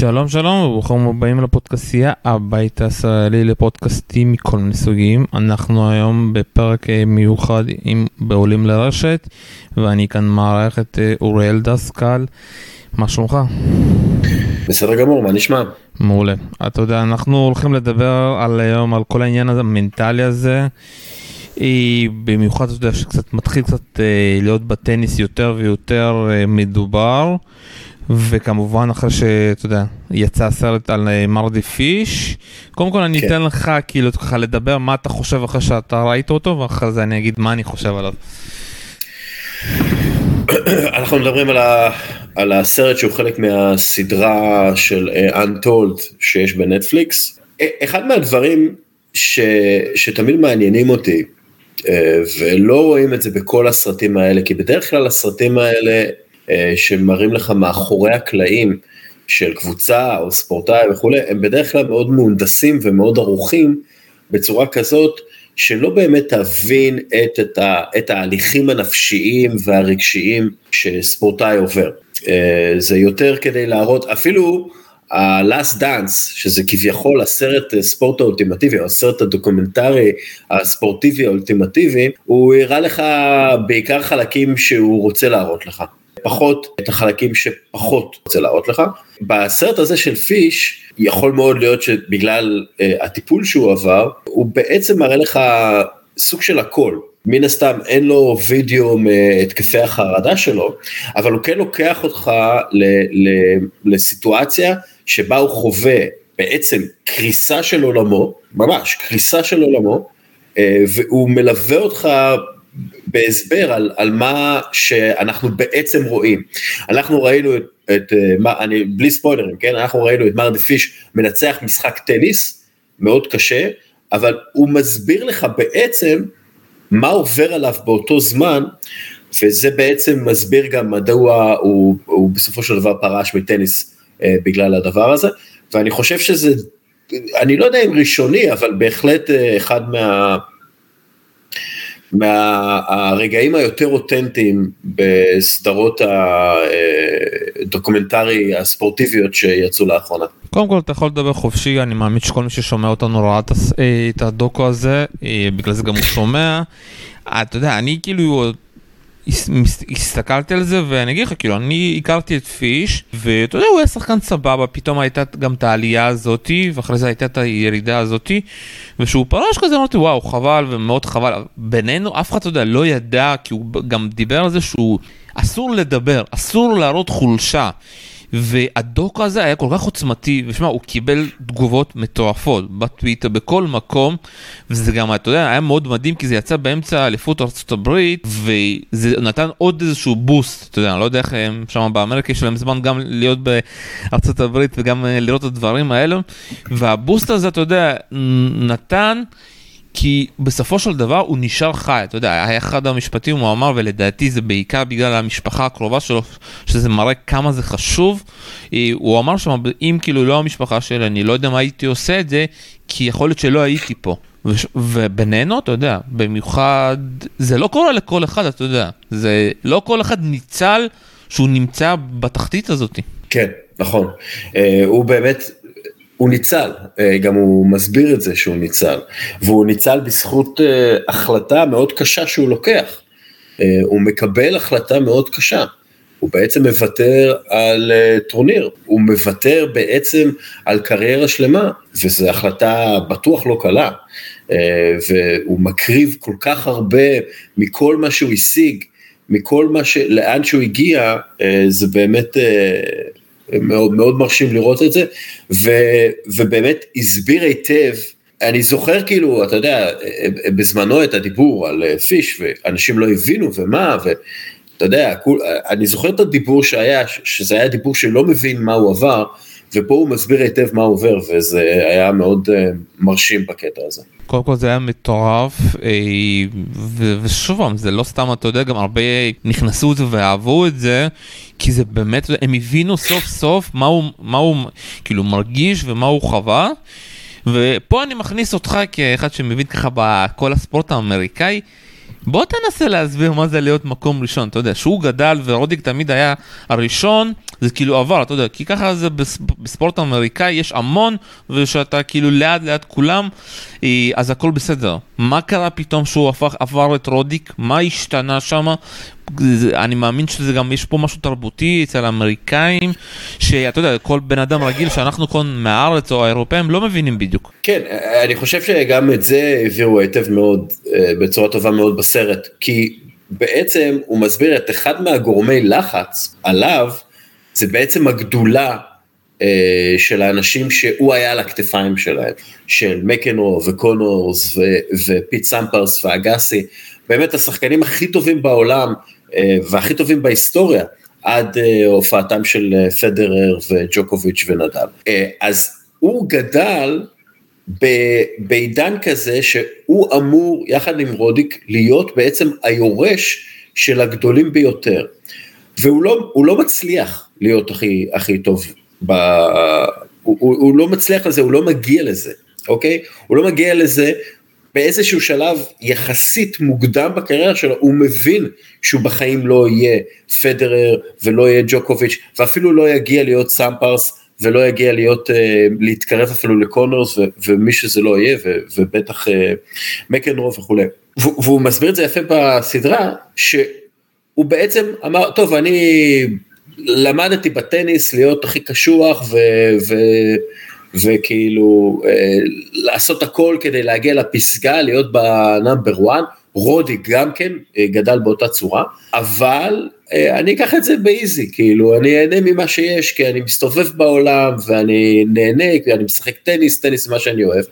שלום שלום וברוכים הבאים לפודקאסייה הבית הישראלי לפודקאסטים מכל מיני סוגים אנחנו היום בפרק אה, מיוחד עם בעולים לרשת ואני כאן מארח את אה, אוריאל דסקל מה שלומך? בסדר גמור מה נשמע? מעולה אתה יודע אנחנו הולכים לדבר על היום על כל העניין הזה המנטלי הזה אה, במיוחד אתה יודע שקצת מתחיל קצת להיות בטניס יותר ויותר מדובר. וכמובן אחרי שאתה יודע יצא הסרט על אה, מרדי פיש קודם כל אני כן. אתן לך כאילו ככה לדבר מה אתה חושב אחרי שאתה ראית אותו ואחרי זה אני אגיד מה אני חושב עליו. אנחנו מדברים על, ה, על הסרט שהוא חלק מהסדרה של uh, Untold שיש בנטפליקס. אחד מהדברים ש, שתמיד מעניינים אותי uh, ולא רואים את זה בכל הסרטים האלה כי בדרך כלל הסרטים האלה שמראים לך מאחורי הקלעים של קבוצה או ספורטאי וכולי, הם בדרך כלל מאוד מהונדסים ומאוד ערוכים בצורה כזאת שלא באמת תבין את, את, ה, את ההליכים הנפשיים והרגשיים שספורטאי עובר. אה, זה יותר כדי להראות, אפילו ה-Last Dance, שזה כביכול הסרט ספורט האולטימטיבי, או הסרט הדוקומנטרי הספורטיבי האולטימטיבי, הוא הראה לך בעיקר חלקים שהוא רוצה להראות לך. פחות את החלקים שפחות רוצה להראות לך. בסרט הזה של פיש, יכול מאוד להיות שבגלל uh, הטיפול שהוא עבר, הוא בעצם מראה לך סוג של הכל. מן הסתם אין לו וידאו מהתקפי החרדה שלו, אבל הוא כן לוקח אותך ל, ל, לסיטואציה שבה הוא חווה בעצם קריסה של עולמו, ממש קריסה של עולמו, אה, והוא מלווה אותך בהסבר על, על מה שאנחנו בעצם רואים. אנחנו ראינו את, את מה, אני, בלי ספוילרים, כן? אנחנו ראינו את מרדי פיש מנצח משחק טניס, מאוד קשה, אבל הוא מסביר לך בעצם מה עובר עליו באותו זמן, וזה בעצם מסביר גם מדוע הוא, הוא בסופו של דבר פרש מטניס אה, בגלל הדבר הזה, ואני חושב שזה, אני לא יודע אם ראשוני, אבל בהחלט אה, אחד מה... מהרגעים היותר אותנטיים בסדרות הדוקומנטרי הספורטיביות שיצאו לאחרונה. קודם כל אתה יכול לדבר חופשי, אני מאמין שכל מי ששומע אותנו ראה את הדוקו הזה, אה, בגלל זה גם הוא שומע. אתה יודע, אני כאילו הסתכלתי על זה ואני אגיד לך כאילו אני הכרתי את פיש ואתה יודע הוא היה שחקן סבבה פתאום הייתה גם את העלייה הזאתי ואחרי זה הייתה את הירידה הזאתי ושהוא פרש כזה אמרתי וואו חבל ומאוד חבל בינינו אף אחד אתה יודע לא ידע כי הוא גם דיבר על זה שהוא אסור לדבר אסור להראות חולשה. והדוקו הזה היה כל כך עוצמתי, ושמע, הוא קיבל תגובות מטורפות בטוויטר, בכל מקום, וזה גם, אתה יודע, היה מאוד מדהים, כי זה יצא באמצע אליפות ארה"ב, וזה נתן עוד איזשהו בוסט, אתה יודע, אני לא יודע איך הם שם באמריקה, יש להם זמן גם להיות בארה"ב וגם אה, לראות את הדברים האלו, והבוסט הזה, אתה יודע, נתן... כי בסופו של דבר הוא נשאר חי, אתה יודע, היה אחד המשפטים הוא אמר, ולדעתי זה בעיקר בגלל המשפחה הקרובה שלו, שזה מראה כמה זה חשוב. אה, הוא אמר שם, אם כאילו לא המשפחה שלי, אני לא יודע מה הייתי עושה את זה, כי יכול להיות שלא הייתי פה. ובינינו, אתה יודע, במיוחד, זה לא קורה לכל אחד, אתה יודע, זה לא כל אחד ניצל שהוא נמצא בתחתית הזאת. כן, נכון. אה, הוא באמת, הוא ניצל, אה, גם הוא מסביר את זה שהוא ניצל, והוא ניצל בזכות אה, החלטה מאוד קשה שהוא לוקח. אה, הוא מקבל החלטה מאוד קשה, הוא בעצם מוותר על טורניר, הוא מוותר בעצם על קריירה שלמה, וזו החלטה בטוח לא קלה, והוא מקריב כל כך הרבה מכל מה שהוא השיג, מכל מה ש... לאן שהוא הגיע, זה באמת מאוד, מאוד מרשים לראות את זה, ו, ובאמת הסביר היטב, אני זוכר כאילו, אתה יודע, בזמנו את הדיבור על אה, פיש, ואנשים לא הבינו ומה, ואתה יודע, אני זוכר את הדיבור שהיה, שזה היה דיבור שלא מבין מה הוא עבר, ופה הוא מסביר היטב מה עובר, וזה היה מאוד uh, מרשים בקטע הזה. קודם כל זה היה מטורף, אה, ושוב פעם, זה לא סתם, אתה יודע, גם הרבה נכנסו את זה ואהבו את זה, כי זה באמת, הם הבינו סוף סוף מה הוא, מה הוא כאילו מרגיש ומה הוא חווה. ופה אני מכניס אותך כאחד שמבין ככה בכל הספורט האמריקאי, בוא תנסה להסביר מה זה להיות מקום ראשון, אתה יודע, שהוא גדל ורודיק תמיד היה הראשון, זה כאילו עבר, אתה יודע, כי ככה זה בספורט האמריקאי, יש המון, ושאתה כאילו ליד ליד כולם, אה, אז הכל בסדר. מה קרה פתאום שהוא הפך, עבר את רודיק? מה השתנה שם? אני מאמין שזה גם, יש פה משהו תרבותי אצל האמריקאים, שאתה יודע, כל בן אדם רגיל שאנחנו כאן מהארץ או האירופאים לא מבינים בדיוק. כן, אני חושב שגם את זה הביאו היטב מאוד, אה, בצורה טובה מאוד בסרט, כי בעצם הוא מסביר את אחד מהגורמי לחץ עליו, זה בעצם הגדולה אה, של האנשים שהוא היה על הכתפיים שלהם, של מקנרו וקונורס ופיט סמפרס ואגסי, באמת השחקנים הכי טובים בעולם והכי טובים בהיסטוריה, עד אה, הופעתם של פדרר וג'וקוביץ' ונדל. אז הוא גדל בעידן כזה שהוא אמור, יחד עם רודיק, להיות בעצם היורש של הגדולים ביותר. והוא לא, לא מצליח להיות הכי, הכי טוב, ב, הוא, הוא, הוא לא מצליח לזה, הוא לא מגיע לזה, אוקיי? הוא לא מגיע לזה באיזשהו שלב יחסית מוקדם בקריירה שלו, הוא מבין שהוא בחיים לא יהיה פדרר ולא יהיה ג'וקוביץ' ואפילו לא יגיע להיות סאמפרס ולא יגיע להיות, uh, להתקרב אפילו לקונורס ו, ומי שזה לא יהיה ו, ובטח uh, מקנרוב וכולי. והוא מסביר את זה יפה בסדרה, שהוא בעצם אמר, טוב אני למדתי בטניס להיות הכי קשוח ו, וכאילו אה, לעשות הכל כדי להגיע לפסגה, להיות בנאמבר 1, רודי גם כן אה, גדל באותה צורה, אבל אה, אני אקח את זה באיזי, כאילו אני אהנה ממה שיש, כי אני מסתובב בעולם ואני נהנה, כי אני משחק טניס, טניס מה שאני אוהב,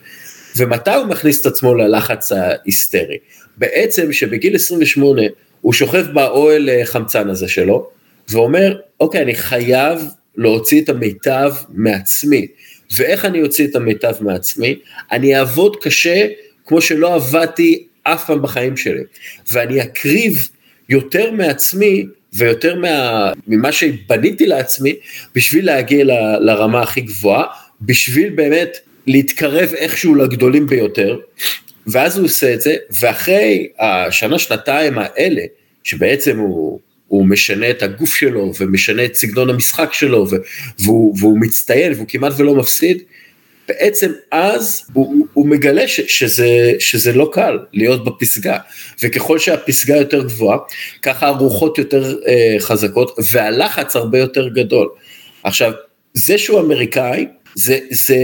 ומתי הוא מכניס את עצמו ללחץ ההיסטרי? בעצם שבגיל 28 הוא שוכב באוהל חמצן הזה שלו, ואומר, אוקיי, אני חייב להוציא את המיטב מעצמי. ואיך אני אוציא את המיטב מעצמי? אני אעבוד קשה כמו שלא עבדתי אף פעם בחיים שלי. ואני אקריב יותר מעצמי ויותר מה, ממה שבניתי לעצמי בשביל להגיע ל, לרמה הכי גבוהה, בשביל באמת להתקרב איכשהו לגדולים ביותר. ואז הוא עושה את זה, ואחרי השנה שנתיים האלה, שבעצם הוא הוא משנה את הגוף שלו ומשנה את סגנון המשחק שלו והוא, והוא מצטיין והוא כמעט ולא מפסיד, בעצם אז הוא, הוא מגלה ש, שזה, שזה לא קל להיות בפסגה, וככל שהפסגה יותר גבוהה, ככה הרוחות יותר אה, חזקות והלחץ הרבה יותר גדול. עכשיו, זה שהוא אמריקאי, זה, זה,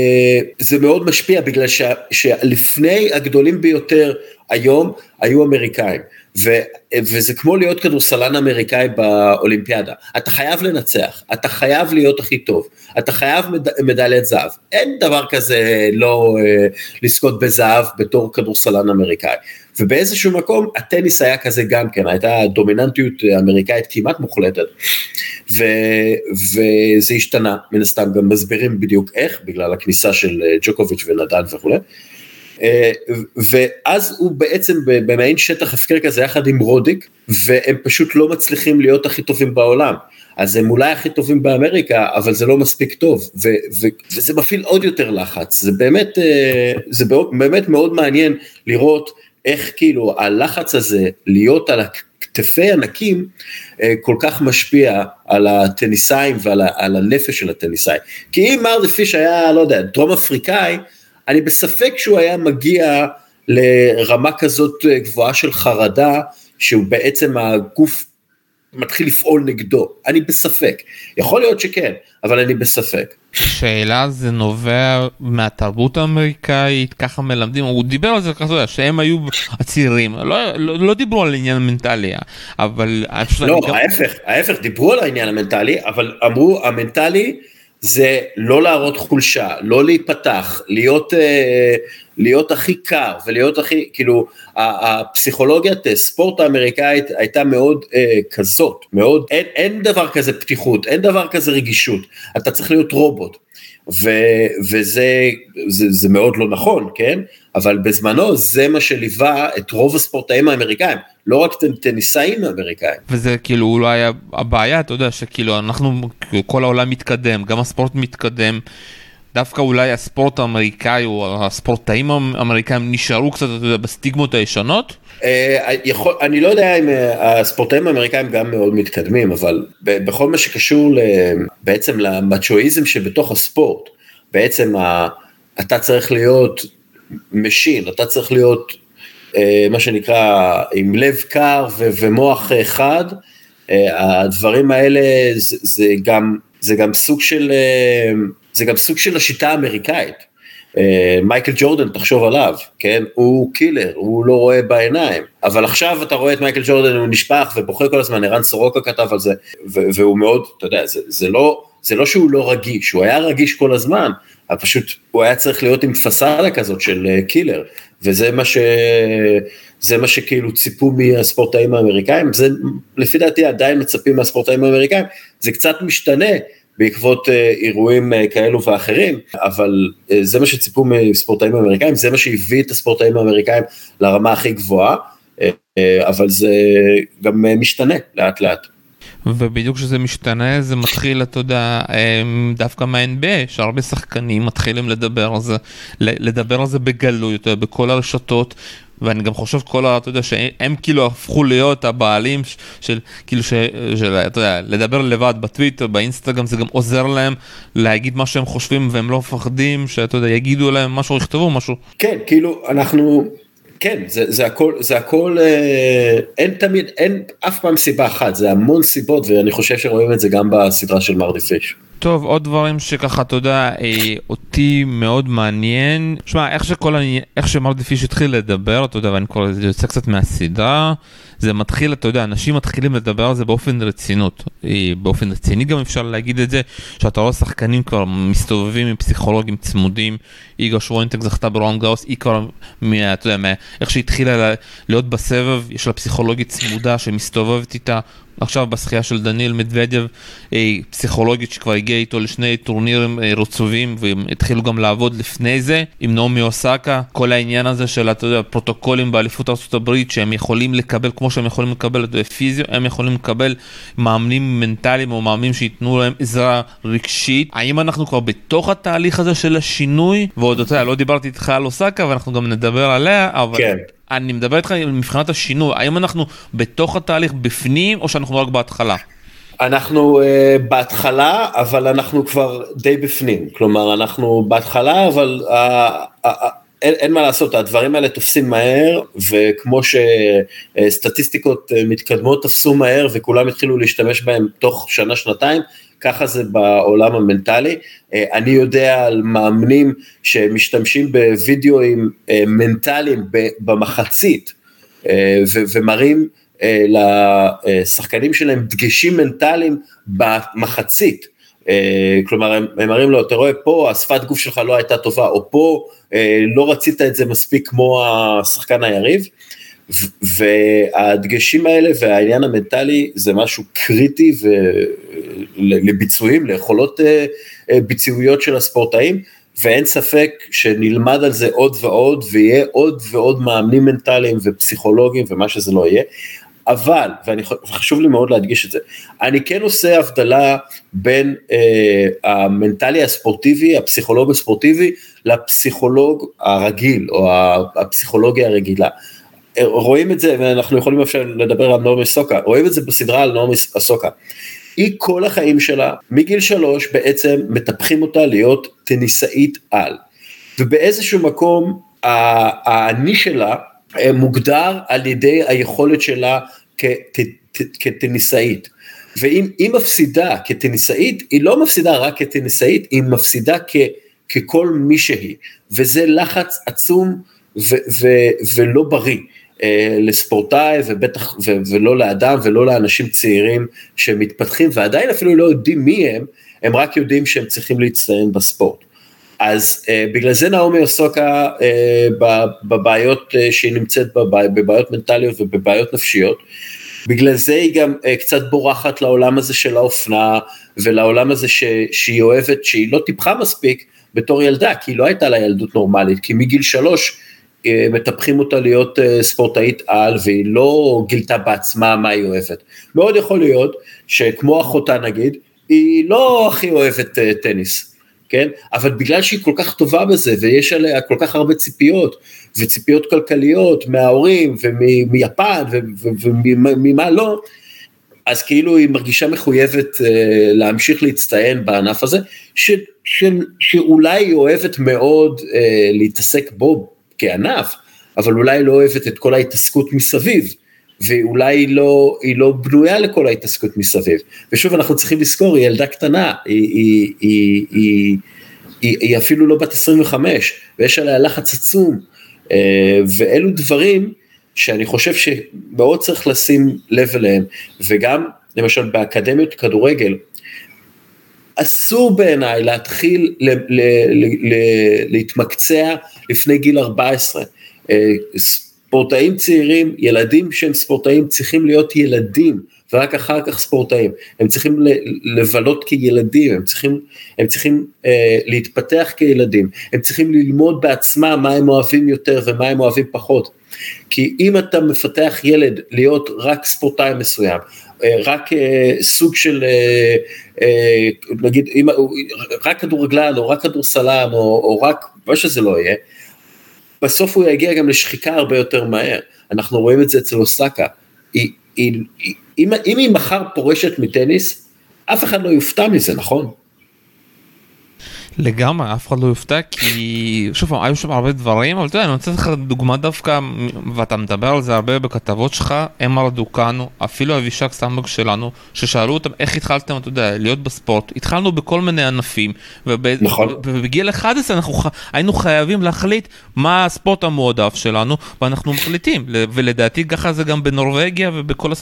זה מאוד משפיע בגלל ש, שלפני הגדולים ביותר היום היו אמריקאים. ו, וזה כמו להיות כדורסלן אמריקאי באולימפיאדה, אתה חייב לנצח, אתה חייב להיות הכי טוב, אתה חייב מד, מדליית זהב, אין דבר כזה לא אה, לזכות בזהב בתור כדורסלן אמריקאי. ובאיזשהו מקום הטניס היה כזה גם כן, הייתה דומיננטיות אמריקאית כמעט מוחלטת, ו, וזה השתנה, מן הסתם גם מסבירים בדיוק איך, בגלל הכניסה של אה, ג'וקוביץ' ונדל וכולי. אה, ואז הוא בעצם במעין שטח הפקר כזה יחד עם רודיק, והם פשוט לא מצליחים להיות הכי טובים בעולם. אז הם אולי הכי טובים באמריקה, אבל זה לא מספיק טוב, ו- ו- וזה מפעיל עוד יותר לחץ. זה באמת, אה, זה באמת מאוד מעניין לראות איך כאילו הלחץ הזה להיות על כתפי ענקים אה, כל כך משפיע על הטניסאים ועל הנפש של הטניסאי. כי אם מרדי פיש היה, לא יודע, דרום אפריקאי, אני בספק שהוא היה מגיע לרמה כזאת אה, גבוהה של חרדה, שהוא בעצם הגוף מתחיל לפעול נגדו, אני בספק, יכול להיות שכן, אבל אני בספק. שאלה זה נובע מהתרבות האמריקאית, ככה מלמדים, הוא דיבר על זה ככה, שהם היו הצעירים, לא, לא, לא דיברו על העניין המנטלי, אבל... לא, גם... ההפך, ההפך, דיברו על העניין המנטלי, אבל אמרו המנטלי זה לא להראות חולשה, לא להיפתח, להיות, אה, להיות הכי קר ולהיות הכי, כאילו, הפסיכולוגיית ספורט האמריקאית הייתה מאוד אה, כזאת, מאוד, אין, אין דבר כזה פתיחות, אין דבר כזה רגישות, אתה צריך להיות רובוט. ו, וזה זה, זה מאוד לא נכון, כן? אבל בזמנו זה מה שליווה את רוב הספורטאים האמריקאים, לא רק טניסאים אמריקאים. וזה כאילו אולי הבעיה, אתה יודע, שכאילו אנחנו, כל העולם מתקדם, גם הספורט מתקדם. דווקא אולי הספורט האמריקאי או הספורטאים האמריקאים נשארו קצת אתה יודע, בסטיגמות הישנות? אה, יכול, אני לא יודע אם אה, הספורטאים האמריקאים גם מאוד מתקדמים, אבל בכל מה שקשור בעצם למאצ'ואיזם שבתוך הספורט, בעצם אתה צריך להיות machine, אתה צריך להיות מה שנקרא עם לב קר ומוח חד, הדברים האלה זה, זה, גם, זה גם סוג של, זה גם סוג של השיטה האמריקאית. אה, מייקל ג'ורדן, תחשוב עליו, כן? הוא killer, הוא לא רואה בעיניים. אבל עכשיו אתה רואה את מייקל ג'ורדן, הוא נשפך ובוכה כל הזמן, ערן סורוקה כתב על זה, והוא מאוד, אתה יודע, זה, זה, לא, זה לא שהוא לא רגיש, הוא היה רגיש כל הזמן, אבל פשוט הוא היה צריך להיות עם פסאדה כזאת של אה, קילר, וזה מה ש... זה מה שכאילו ציפו מהספורטאים האמריקאים, זה לפי דעתי עדיין מצפים מהספורטאים האמריקאים, זה קצת משתנה בעקבות אה, אירועים אה, כאלו ואחרים, אבל אה, זה מה שציפו מספורטאים אמריקאים, זה מה שהביא את הספורטאים האמריקאים לרמה הכי גבוהה, אבל זה גם משתנה לאט לאט. ובדיוק כשזה משתנה זה מתחיל אתה יודע דווקא מה-NBA שהרבה שחקנים מתחילים לדבר על זה לדבר על זה בגלוי אתה יודע, בכל הרשתות ואני גם חושב כל ה... אתה יודע שהם כאילו הפכו להיות הבעלים של כאילו ש... של, אתה יודע, לדבר לבד בטוויטר, באינסטגרם, זה גם עוזר להם להגיד מה שהם חושבים והם לא מפחדים שאתה יודע, יגידו להם משהו, יכתבו משהו. כן, כאילו אנחנו, כן, זה, זה הכל, זה הכל, אה, אין תמיד, אין אף פעם סיבה אחת, זה המון סיבות ואני חושב שרואים את זה גם בסדרה של מרדי פיש. טוב, עוד דברים שככה, אתה יודע, אה, אותי מאוד מעניין. שמע, איך שכל, איך שמרדי פיש התחיל לדבר, אתה יודע, ואני קורא לזה יוצא קצת מהסדרה, זה מתחיל, אתה יודע, אנשים מתחילים לדבר על זה באופן רצינות. אה, באופן רציני גם אפשר להגיד את זה, שאתה רואה שחקנים כבר מסתובבים עם פסיכולוגים צמודים. איגו שווינטק זכתה ברון גאוס, היא כבר, מה, אתה יודע, מה, איך שהתחילה להיות בסבב, יש לה פסיכולוגית צמודה שמסתובבת איתה. עכשיו בשחייה של דניאל מדוודיו, אה, פסיכולוגית שכבר הגיעה איתו לשני טורנירים אה, רצובים והם התחילו גם לעבוד לפני זה עם נעמי אוסקה, כל העניין הזה של אתה יודע, פרוטוקולים באליפות ארה"ב שהם יכולים לקבל כמו שהם יכולים לקבל את פיזיו, הם יכולים לקבל מאמנים מנטליים או מאמנים שייתנו להם עזרה רגשית. האם אנחנו כבר בתוך התהליך הזה של השינוי? ועוד אתה יודע, לא דיברתי איתך על אוסקה ואנחנו גם נדבר עליה, אבל... כן. אני מדבר איתך מבחינת השינוי, האם אנחנו בתוך התהליך בפנים או שאנחנו רק בהתחלה? אנחנו uh, בהתחלה, אבל אנחנו כבר די בפנים. כלומר, אנחנו בהתחלה, אבל uh, uh, uh, אין, אין מה לעשות, הדברים האלה תופסים מהר, וכמו שסטטיסטיקות uh, מתקדמות תפסו מהר וכולם התחילו להשתמש בהם תוך שנה-שנתיים, ככה זה בעולם המנטלי. אה, אני יודע על מאמנים שמשתמשים בווידאוים אה, מנטליים במחצית אה, ומראים לשחקנים שלהם דגשים מנטליים במחצית. כלומר הם מראים לו, אתה רואה פה השפת גוף שלך לא הייתה טובה, או פה לא רצית את זה מספיק כמו השחקן היריב. והדגשים האלה והעניין המנטלי זה משהו קריטי לביצועים, ליכולות אה, אה, ביצועיות של הספורטאים, ואין ספק שנלמד על זה עוד ועוד, ויהיה עוד ועוד מאמנים מנטליים ופסיכולוגים ומה שזה לא יהיה. אבל, וחשוב לי מאוד להדגיש את זה, אני כן עושה הבדלה בין אה, המנטלי הספורטיבי, הפסיכולוג הספורטיבי, לפסיכולוג הרגיל, או הפסיכולוגיה הרגילה. רואים את זה, ואנחנו יכולים אפשר לדבר על נעמי סוקה, רואים את זה בסדרה על נעמי סוקה. היא כל החיים שלה, מגיל שלוש בעצם מטפחים אותה להיות טניסאית על. ובאיזשהו מקום האני שלה אה, מוגדר על ידי היכולת שלה כט, כטניסאית. ואם היא מפסידה כטניסאית, היא לא מפסידה רק כטניסאית, היא מפסידה כ, ככל מי שהיא. וזה לחץ עצום ו, ו, ולא בריא. אה, לספורטאי ובטח ו- ולא לאדם ולא לאנשים צעירים שמתפתחים ועדיין אפילו לא יודעים מי הם, הם רק יודעים שהם צריכים להצטיין בספורט. אז uh, בגלל זה נעמי אוסוקה uh, בבעיות uh, שהיא נמצאת בבע, בבעיות מנטליות ובבעיות נפשיות, בגלל זה היא גם uh, קצת בורחת לעולם הזה של האופנה ולעולם הזה ש, שהיא אוהבת, שהיא לא טיפחה מספיק בתור ילדה, כי היא לא הייתה לה ילדות נורמלית, כי מגיל שלוש אה, מטפחים אותה להיות אה, ספורטאית על והיא לא גילתה בעצמה מה היא אוהבת. מאוד יכול להיות שכמו אחותה נגיד, היא לא הכי אוהבת אה, טניס, כן? אבל בגלל שהיא כל כך טובה בזה ויש עליה כל כך הרבה ציפיות וציפיות כלכליות מההורים ומיפן וממה לא, אז כאילו היא מרגישה מחויבת uh, להמשיך להצטיין בענף הזה, ש, ש, שאולי היא אוהבת מאוד uh, להתעסק בו כענף, אבל אולי לא אוהבת את כל ההתעסקות מסביב, ואולי היא לא, היא לא בנויה לכל ההתעסקות מסביב. ושוב, אנחנו צריכים לזכור, היא ילדה קטנה, היא, היא, היא, היא, היא, היא אפילו לא בת 25, ויש עליה לחץ עצום, uh, ואלו דברים, שאני חושב שמאוד צריך לשים לב אליהם, וגם למשל באקדמיות כדורגל, אסור בעיניי להתחיל ל- ל- ל- ל- להתמקצע לפני גיל 14. אה, ספורטאים צעירים, ילדים שהם ספורטאים צריכים להיות ילדים, ורק אחר כך ספורטאים. הם צריכים לבלות כילדים, הם צריכים, הם צריכים אה, להתפתח כילדים, הם צריכים ללמוד בעצמם מה הם אוהבים יותר ומה הם אוהבים פחות. כי אם אתה מפתח ילד להיות רק ספורטאי מסוים, אה, רק אה, סוג של, אה, נגיד, אם, רק כדורגלן או רק כדורסלן או, או רק, מה שזה לא יהיה, בסוף הוא יגיע גם לשחיקה הרבה יותר מהר. אנחנו רואים את זה אצל אוסקה. היא, אם, אם היא מחר פורשת מטניס, אף אחד לא יופתע מזה, נכון? לגמרי, אף אחד לא יופתע כי שוב פעם, היו שם הרבה דברים, אבל אתה יודע, אני רוצה לך דוגמה דווקא, ואתה מדבר על זה הרבה בכתבות שלך, אמר דוקנו, אפילו אבישק סמבק שלנו, ששאלו אותם איך התחלתם, אתה יודע, להיות בספורט, התחלנו בכל מיני ענפים. נכון. ובגיל 11 אנחנו. היינו חייבים להחליט מה הספורט המועדף שלנו, ואנחנו מחליטים, ולדעתי ככה זה גם בנורבגיה ובכל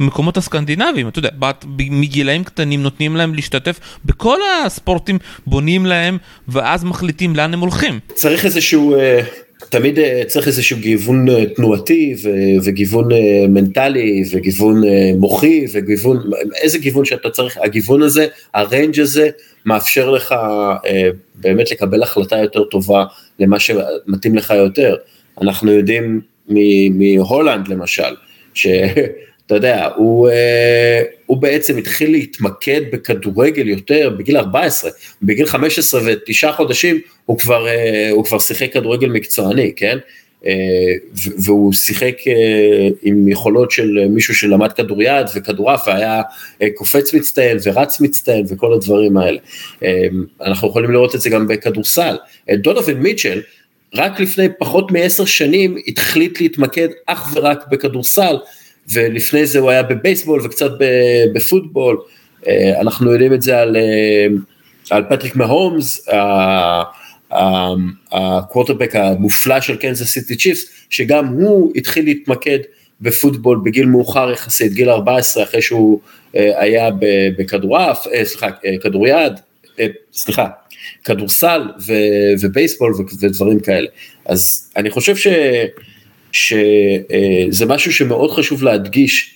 המקומות הסקנדינביים, אתה יודע, מגילאים קטנים נותנים להם להשתתף בכל הספורטים, בונים להם. שלהם, ואז מחליטים לאן הם הולכים. צריך איזשהו, אה, תמיד אה, צריך איזשהו גיוון אה, תנועתי וגיוון מנטלי וגיוון מוחי וגיוון, איזה גיוון שאתה צריך, הגיוון הזה, הריינג' הזה, מאפשר לך באמת לקבל החלטה יותר טובה למה שמתאים לך יותר. אנחנו יודעים מהולנד למשל, ש... אתה יודע, הוא, אה, הוא בעצם התחיל להתמקד בכדורגל יותר בגיל 14, בגיל 15 ותשעה חודשים הוא כבר, אה, הוא כבר שיחק כדורגל מקצועני, כן? אה, והוא שיחק עם יכולות של מישהו שלמד כדוריד וכדורעף והיה קופץ מצטיין ורץ מצטיין וכל הדברים האלה. אנחנו יכולים לראות את זה גם בכדורסל. דונובין מיטשל, רק לפני פחות מעשר שנים החליט להתמקד אך ורק בכדורסל, ולפני זה הוא היה בבייסבול וקצת בפוטבול, אה, אנחנו יודעים את זה על, אה, על פטריק מהומס, הקוורטרבק המופלא של קנזס סיטי צ'יפס, שגם הוא התחיל להתמקד בפוטבול בגיל מאוחר יחסית, גיל 14 אחרי שהוא אה, היה בכדורעף, סליחה, כדוריד, סליחה, כדורסל ובייסבול ודברים כאלה. אז אני חושב ש... שזה משהו שמאוד חשוב להדגיש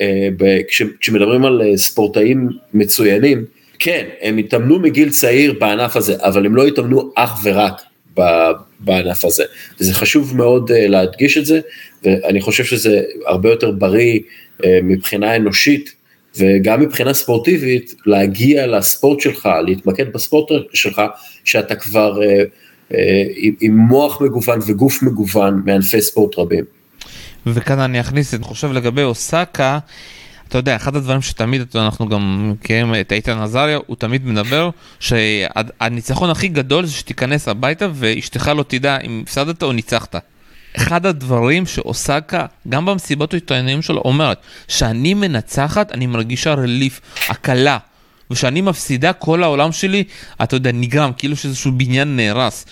אה, כשמדברים על אה, ספורטאים מצוינים, כן, הם התאמנו מגיל צעיר בענף הזה, אבל הם לא התאמנו אך ורק בענף הזה, וזה חשוב מאוד אה, להדגיש את זה, ואני חושב שזה הרבה יותר בריא מבחינה אנושית, וגם מבחינה ספורטיבית, להגיע לספורט שלך, להתמקד בספורט שלך, שאתה כבר אה, עם מוח מגוון וגוף מגוון מענפי ספורט רבים. וכאן אני אכניס, אני חושב לגבי אוסקה, אתה יודע, אחד הדברים שתמיד אנחנו גם מכירים את איתן עזריה, הוא תמיד מדבר שהניצחון הכי גדול זה שתיכנס הביתה ואשתך לא תדע אם הפסדת או ניצחת. אחד הדברים שאוסקה, גם במסיבות העיתונאים שלו, אומרת, שאני מנצחת, אני מרגישה רליף, הקלה. וכשאני מפסידה כל העולם שלי, אתה יודע, נגרם, כאילו שאיזשהו בניין נהרס.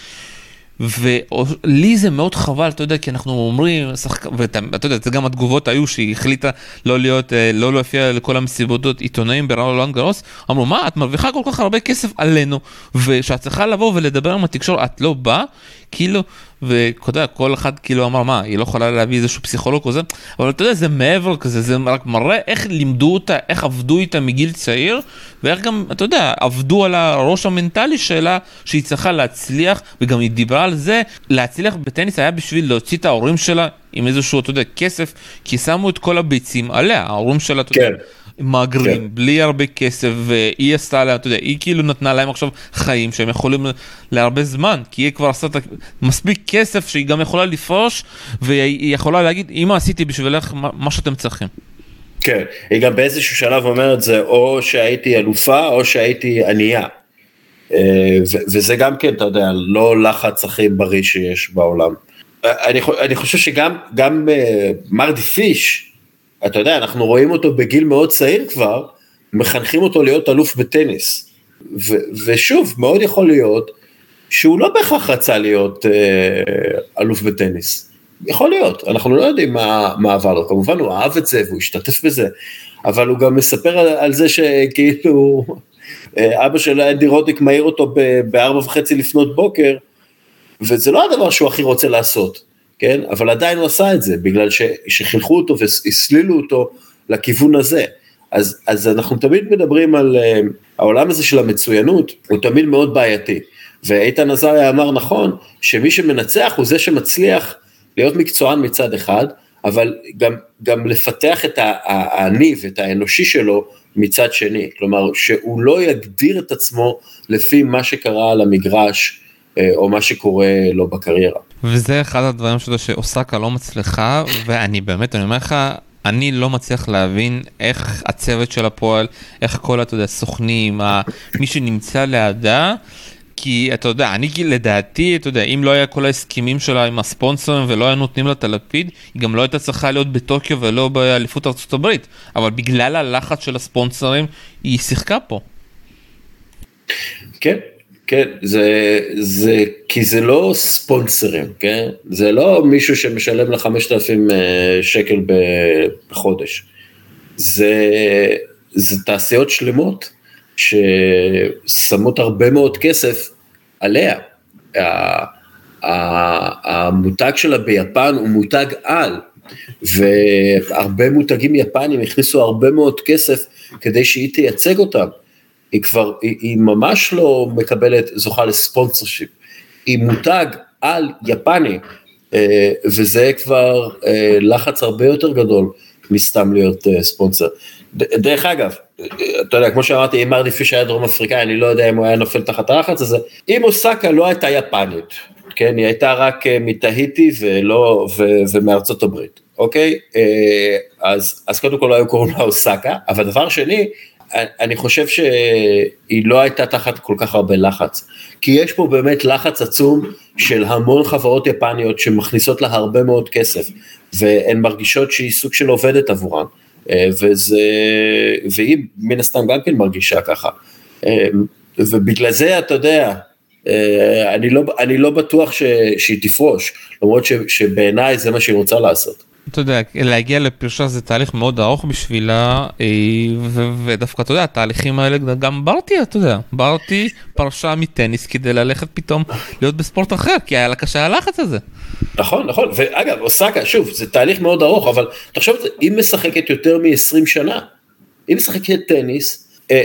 ולי זה מאוד חבל, אתה יודע, כי אנחנו אומרים, ואתה יודע, זה גם התגובות היו שהיא החליטה לא להיות, אה, לא להופיע לכל המסיבות עיתונאים ברולנד גרוס, אמרו, מה, את מרוויחה כל כך הרבה כסף עלינו, ושאת צריכה לבוא ולדבר עם התקשורת, את לא באה? כאילו, ואתה יודע, כל אחד כאילו אמר, מה, היא לא יכולה להביא איזשהו פסיכולוג כזה, אבל אתה יודע, זה מעבר כזה, זה רק מראה איך לימדו אותה, איך עבדו איתה מגיל צעיר, ואיך גם, אתה יודע, עבדו על הראש המנטלי שלה, שהיא צריכה להצליח, וגם היא דיברה על זה, להצליח בטניס היה בשביל להוציא את ההורים שלה עם איזשהו, אתה יודע, כסף, כי שמו את כל הביצים עליה, ההורים שלה, אתה יודע. מהגרים, כן. בלי הרבה כסף, והיא עשתה להם, אתה יודע, היא כאילו נתנה להם עכשיו חיים שהם יכולים להרבה זמן, כי היא כבר עשתה מספיק כסף שהיא גם יכולה לפרוש, והיא יכולה להגיד, אמא עשיתי בשבילך מה שאתם צריכים. כן, היא גם באיזשהו שלב אומרת זה או שהייתי אלופה או שהייתי ענייה. אה, וזה גם כן, אתה יודע, לא לחץ הכי בריא שיש בעולם. אני, אני חושב שגם גם אה, מרדי פיש, אתה יודע, אנחנו רואים אותו בגיל מאוד צעיר כבר, מחנכים אותו להיות אלוף בטניס. ו, ושוב, מאוד יכול להיות שהוא לא בהכרח רצה להיות אה, אלוף בטניס. יכול להיות, אנחנו לא יודעים מה, מה עבר לו, כמובן הוא אהב את זה והוא השתתף בזה, אבל הוא גם מספר על, על זה שכאילו אה, אבא של אנדי רודיק מעיר אותו בארבע וחצי לפנות בוקר, וזה לא הדבר שהוא הכי רוצה לעשות, כן? אבל עדיין הוא עשה את זה, בגלל ש, שחינכו אותו והסלילו אותו לכיוון הזה. אז, אז אנחנו תמיד מדברים על uh, העולם הזה של המצוינות, הוא תמיד מאוד בעייתי. ואיתן עזריה אמר נכון, שמי שמנצח הוא זה שמצליח להיות מקצוען מצד אחד, אבל גם, גם לפתח את האני ואת האנושי שלו מצד שני, כלומר שהוא לא יגדיר את עצמו לפי מה שקרה על המגרש או מה שקורה לו בקריירה. וזה אחד הדברים שלו שאוסקה לא מצליחה ואני באמת אני אומר לך אני לא מצליח להבין איך הצוות של הפועל איך כל אתה יודע סוכנים מי שנמצא לידה כי אתה יודע, אני לדעתי, אתה יודע, אם לא היה כל ההסכמים שלה עם הספונסרים ולא היה נותנים לה את הלפיד, היא גם לא הייתה צריכה להיות בטוקיו ולא באליפות ארצות הברית. אבל בגלל הלחץ של הספונסרים, היא שיחקה פה. כן, כן, זה, זה, כי זה לא ספונסרים, כן? זה לא מישהו שמשלם לה 5,000 אה, שקל בחודש. זה, זה תעשיות שלמות ששמות הרבה מאוד כסף עליה. המותג שלה ביפן הוא מותג על, והרבה מותגים יפנים הכניסו הרבה מאוד כסף כדי שהיא תייצג אותם. היא כבר, היא, היא ממש לא מקבלת, זוכה לספונסר שיפ. היא מותג על יפני, אה, וזה כבר אה, לחץ הרבה יותר גדול מסתם להיות אה, ספונסר. דרך אגב, אתה יודע, כמו שאמרתי, אם מרדי פיש היה דרום אפריקאי, אני לא יודע אם הוא היה נופל תחת הלחץ הזה. אם אוסקה לא הייתה יפנית, כן, היא הייתה רק מתהיטי ולא, ו, ומארצות הברית, אוקיי? אז, אז קודם כל לא היו קוראים לה אוסקה, אבל דבר שני, אני חושב שהיא לא הייתה תחת כל כך הרבה לחץ, כי יש פה באמת לחץ עצום של המון חברות יפניות שמכניסות לה הרבה מאוד כסף, והן מרגישות שהיא סוג של עובדת עבורן. אה, וזה, והיא מן הסתם גם כן מרגישה ככה. אה, ובגלל זה אתה יודע, אה, אני לא, אני לא בטוח ש, שהיא תפרוש, למרות ש, שבעיניי זה מה שהיא רוצה לעשות. אתה יודע, להגיע לפרשה זה תהליך מאוד ארוך בשבילה, ודווקא אתה יודע, התהליכים האלה, גם ברטי, אתה יודע, ברטי פרשה מטניס כדי ללכת פתאום להיות בספורט אחר, כי היה לה קשה הלחץ הזה. נכון, נכון, ואגב, אוסקה, שוב, זה תהליך מאוד ארוך, אבל תחשוב, היא משחקת יותר מ-20 שנה, היא משחקת טניס, אה,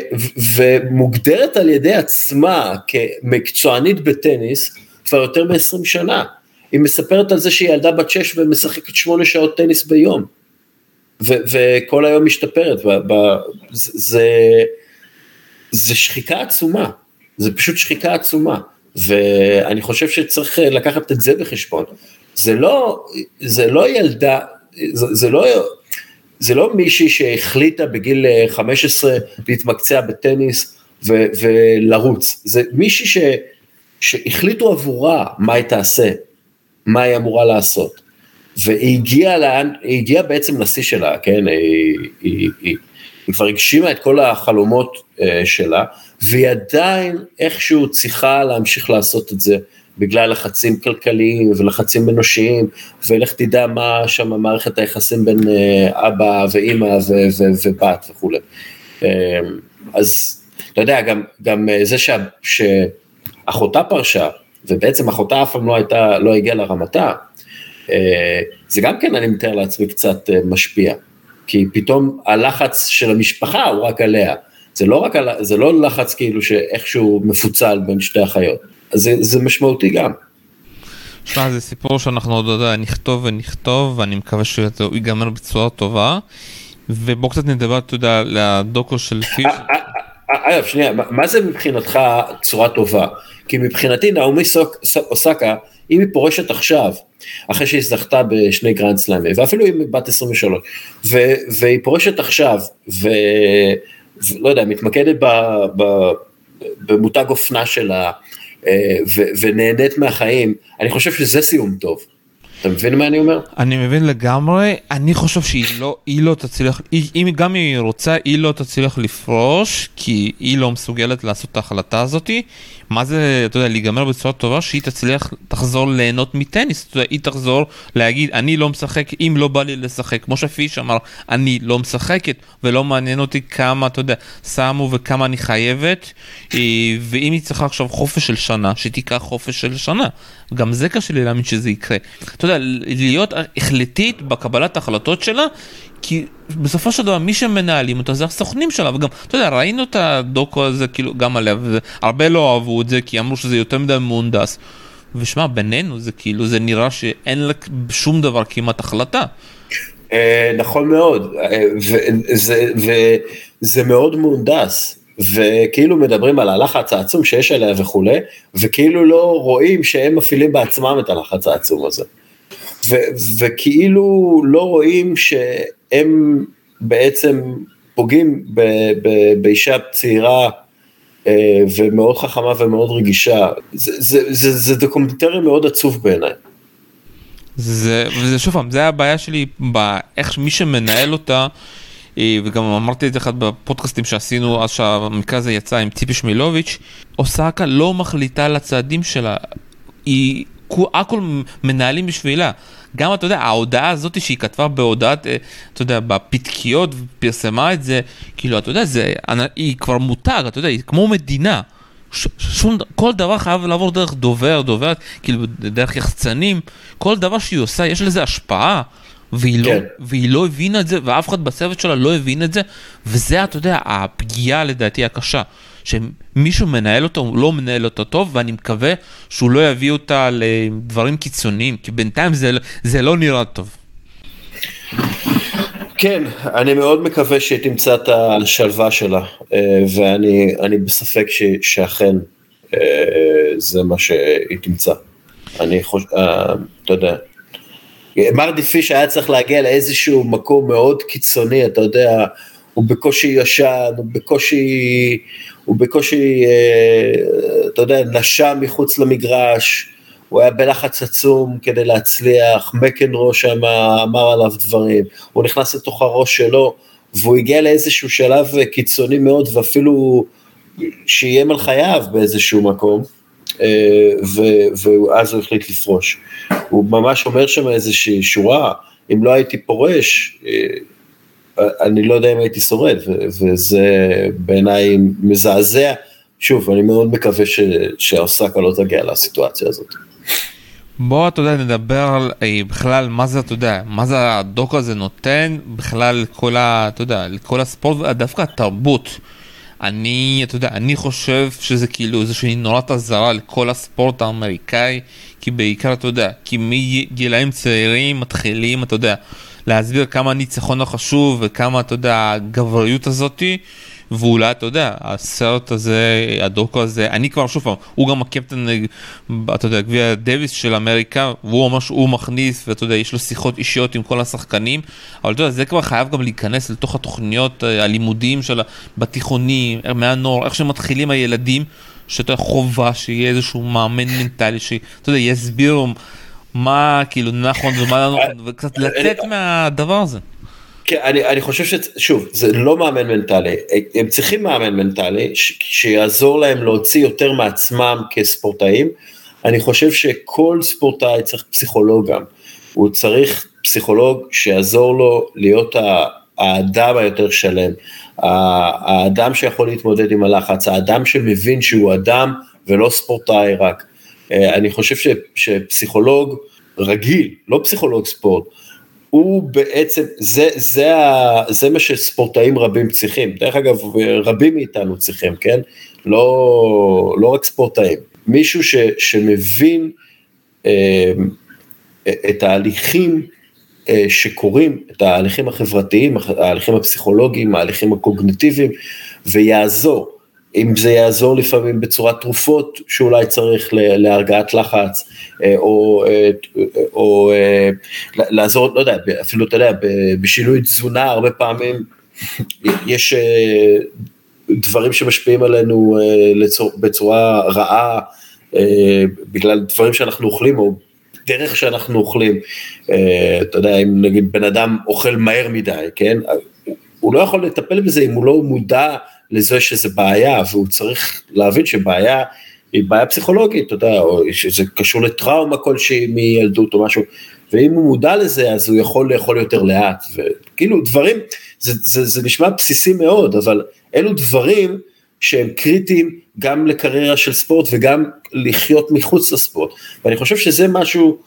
ומוגדרת על ידי עצמה כמקצוענית בטניס כבר יותר מ-20 שנה. היא מספרת על זה שהיא ילדה בת 6 ומשחקת 8 שעות טניס ביום. ו- וכל היום משתפרת, ב- ב- זה, זה שחיקה עצומה, זה פשוט שחיקה עצומה. ואני חושב שצריך אה, לקחת את זה בחשבון. זה לא, זה לא ילדה, זה, זה לא, זה לא מישהי שהחליטה בגיל 15 אה, להתמקצע בטניס ו, ולרוץ, זה מישהי ש, שהחליטו עבורה מה היא תעשה, מה היא אמורה לעשות. והיא הגיעה לאן, היא הגיעה בעצם לשיא שלה, כן, היא, היא, היא, היא כבר הגשימה את כל החלומות uh, שלה, והיא עדיין איכשהו צריכה להמשיך לעשות את זה בגלל לחצים כלכליים ולחצים אנושיים, ולך תדע מה שם מערכת היחסים בין אה, אבא ואימא ו- ו- ובת וכולי. אמ, אז אתה יודע, גם, גם אה, זה שה, שאחותה פרשה, ובעצם אחותה אף פעם לא הייתה, לא הגיעה לרמתה, אה, זה גם כן, אני מתאר לעצמי, קצת משפיע. כי פתאום הלחץ של המשפחה הוא רק עליה. זה לא רק, על, זה לא לחץ כאילו שאיכשהו מפוצל בין שתי אחיות, אז זה, זה משמעותי גם. שמע, זה סיפור שאנחנו עוד יודע, נכתוב ונכתוב, ואני מקווה שהוא ייגמר בצורה טובה. ובוא קצת נדבר, אתה יודע, לדוקו של פיש. אגב, שנייה, מה זה מבחינתך צורה טובה? כי מבחינתי נעמי אוסקה, אם היא פורשת עכשיו, אחרי שהיא זכתה בשני גרנד סלאמים, ואפילו אם היא בת 23, ו, והיא פורשת עכשיו, ולא יודע, מתמקדת ב, ב, במותג אופנה שלה, אה, ו, ונהנית מהחיים, אני חושב שזה סיום טוב. אתה מבין מה אני אומר? אני מבין לגמרי, אני חושב שהיא לא, היא לא תצליח, אם גם היא רוצה, היא לא תצליח לפרוש, כי היא לא מסוגלת לעשות את ההחלטה הזאתי. מה זה, אתה יודע, להיגמר בצורה טובה, שהיא תצליח, תחזור ליהנות מטניס, אתה יודע, היא תחזור להגיד, אני לא משחק, אם לא בא לי לשחק, כמו שפיש אמר, אני לא משחקת, ולא מעניין אותי כמה, אתה יודע, שמו וכמה אני חייבת, אה, ואם היא צריכה עכשיו חופש של שנה, שתיקח חופש של שנה. גם זה קשה לי להאמין שזה יקרה. אתה יודע, להיות החלטית בקבלת ההחלטות שלה, כי בסופו של דבר מי שמנהלים אותה זה הסוכנים שלה וגם אתה יודע ראינו את הדוקו הזה כאילו גם עליה והרבה לא אהבו את זה כי אמרו שזה יותר מדי מהונדס. ושמע בינינו זה כאילו זה נראה שאין לה שום דבר כמעט החלטה. אה, נכון מאוד אה, וזה מאוד מהונדס וכאילו מדברים על הלחץ העצום שיש עליה וכולי וכאילו לא רואים שהם מפעילים בעצמם את הלחץ העצום הזה. וכאילו לא רואים שהם בעצם פוגעים באישה צעירה אה, ומאוד חכמה ומאוד רגישה, זה, זה, זה, זה דוקומנטרי מאוד עצוב בעיניי. זה, וזה שוב פעם, זה הבעיה שלי באיך מי שמנהל אותה, וגם אמרתי את זה אחד בפודקאסטים שעשינו אז שהמקרה הזה יצא עם ציפי שמילוביץ', אוסקה לא מחליטה על הצעדים שלה, היא הכל מנהלים בשבילה. גם אתה יודע, ההודעה הזאת שהיא כתבה בהודעת, אה, אתה יודע, בפתקיות, פרסמה את זה, כאילו, אתה יודע, זה, היא כבר מותג, אתה יודע, היא כמו מדינה. ש, שום, כל דבר חייב לעבור דרך דובר, דוברת, כאילו, דרך יחצנים, כל דבר שהיא עושה, יש לזה השפעה. והיא, לא- כן. לא, והיא לא הבינה את זה, ואף אחד בצוות שלה לא הבין את זה, וזה, אתה יודע, הפגיעה לדעתי הקשה. שמישהו מנהל אותו, הוא לא מנהל אותו טוב, ואני מקווה שהוא לא יביא אותה לדברים קיצוניים, כי בינתיים זה, זה לא נראה טוב. כן, אני מאוד מקווה שהיא תמצא את השלווה שלה, אה, ואני בספק ש, שאכן אה, זה מה שהיא תמצא. אני חושב, אה, אתה יודע, מרדי פיש היה צריך להגיע לאיזשהו מקום מאוד קיצוני, אתה יודע, הוא בקושי ישן, הוא בקושי, הוא בקושי, אה, אתה יודע, נשם מחוץ למגרש, הוא היה בלחץ עצום כדי להצליח, מקנרו שם אמר עליו דברים, הוא נכנס לתוך הראש שלו, והוא הגיע לאיזשהו שלב קיצוני מאוד, ואפילו שאיים על חייו באיזשהו מקום, ואז הוא החליט לפרוש. הוא ממש אומר שם איזושהי שורה, אם לא הייתי פורש, אה, אני לא יודע אם הייתי שורד, וזה בעיניי מזעזע. שוב, אני מאוד מקווה שהאוסקה לא תגיע לסיטואציה הזאת. בוא, אתה יודע, נדבר על אה, בכלל מה זה, אתה יודע, מה זה הדוק הזה נותן בכלל לכל ה... אתה יודע, לכל הספורט, דווקא התרבות. אני, אתה יודע, אני חושב שזה כאילו איזושהי נורת אזהרה לכל הספורט האמריקאי, כי בעיקר, אתה יודע, כי מגילאים צעירים מתחילים, אתה יודע, להסביר כמה הניצחון החשוב וכמה, אתה יודע, הגבריות הזאתי. ואולי אתה יודע, הסרט הזה, הדוקו הזה, אני כבר שוב פעם, הוא גם הקפטן, אתה יודע, גביע דוויס של אמריקה, והוא ממש, הוא מכניס, ואתה יודע, יש לו שיחות אישיות עם כל השחקנים, אבל אתה יודע, זה כבר חייב גם להיכנס לתוך התוכניות אה, הלימודיים של בתיכונים, מהנוער, איך שמתחילים הילדים, שאתה חובה שיהיה איזשהו מאמן מנטלי, שאתה יודע, יסבירו מה כאילו נכון ומה לא נכון, וקצת לצאת מהדבר הזה. כן, אני, אני חושב ששוב, זה לא מאמן מנטלי, הם צריכים מאמן מנטלי ש, שיעזור להם להוציא יותר מעצמם כספורטאים. אני חושב שכל ספורטאי צריך פסיכולוג גם, הוא צריך פסיכולוג שיעזור לו להיות האדם היותר שלם, האדם שיכול להתמודד עם הלחץ, האדם שמבין שהוא אדם ולא ספורטאי רק. אה, אני חושב ש, שפסיכולוג רגיל, לא פסיכולוג ספורט, הוא בעצם, זה, זה, ה, זה מה שספורטאים רבים צריכים, דרך אגב רבים מאיתנו צריכים, כן? לא, לא רק ספורטאים, מישהו ש, שמבין אה, את ההליכים שקורים, את ההליכים החברתיים, ההליכים הפסיכולוגיים, ההליכים הקוגניטיביים, ויעזור. אם זה יעזור לפעמים בצורת תרופות שאולי צריך להרגעת לחץ, אה, או, אה, או אה, לעזור, לא יודע, אפילו אתה יודע, בשינוי תזונה הרבה פעמים יש דברים שמשפיעים עלינו בצורה רעה בגלל דברים שאנחנו אוכלים או דרך שאנחנו אוכלים. אתה יודע, אם נגיד בן אדם אוכל מהר מדי, כן? הוא לא יכול לטפל בזה אם הוא לא מודע לזה שזה בעיה, והוא צריך להבין שבעיה היא בעיה פסיכולוגית, אתה יודע, או שזה קשור לטראומה כלשהי מילדות או משהו, ואם הוא מודע לזה אז הוא יכול לאכול יותר לאט, וכאילו דברים, זה, זה, זה נשמע בסיסי מאוד, אבל אלו דברים שהם קריטיים גם לקריירה של ספורט וגם לחיות מחוץ לספורט, ואני חושב שזה משהו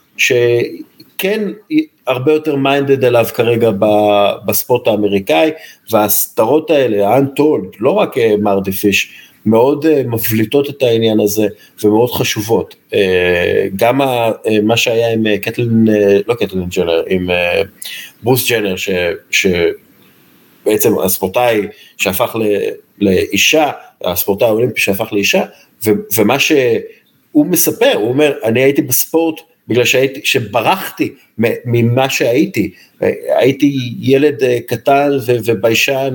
שכן הרבה יותר מיינדד אליו כרגע בספורט האמריקאי, וההסתרות האלה, האנטולד, לא רק אה, מרדי פיש, מאוד אה, מבליטות את העניין הזה ומאוד חשובות. אה, גם מה שהיה עם קטלין, לא קטלין ג'נר, עם ברוס ג'נר, ש, שבעצם הספורטאי שהפך לאישה, הספורטאי האולימפי שהפך לאישה, ומה שהוא מספר, הוא אומר, אני הייתי בספורט בגלל שהייתי, שברחתי ממה שהייתי, הייתי ילד אה, קטן וביישן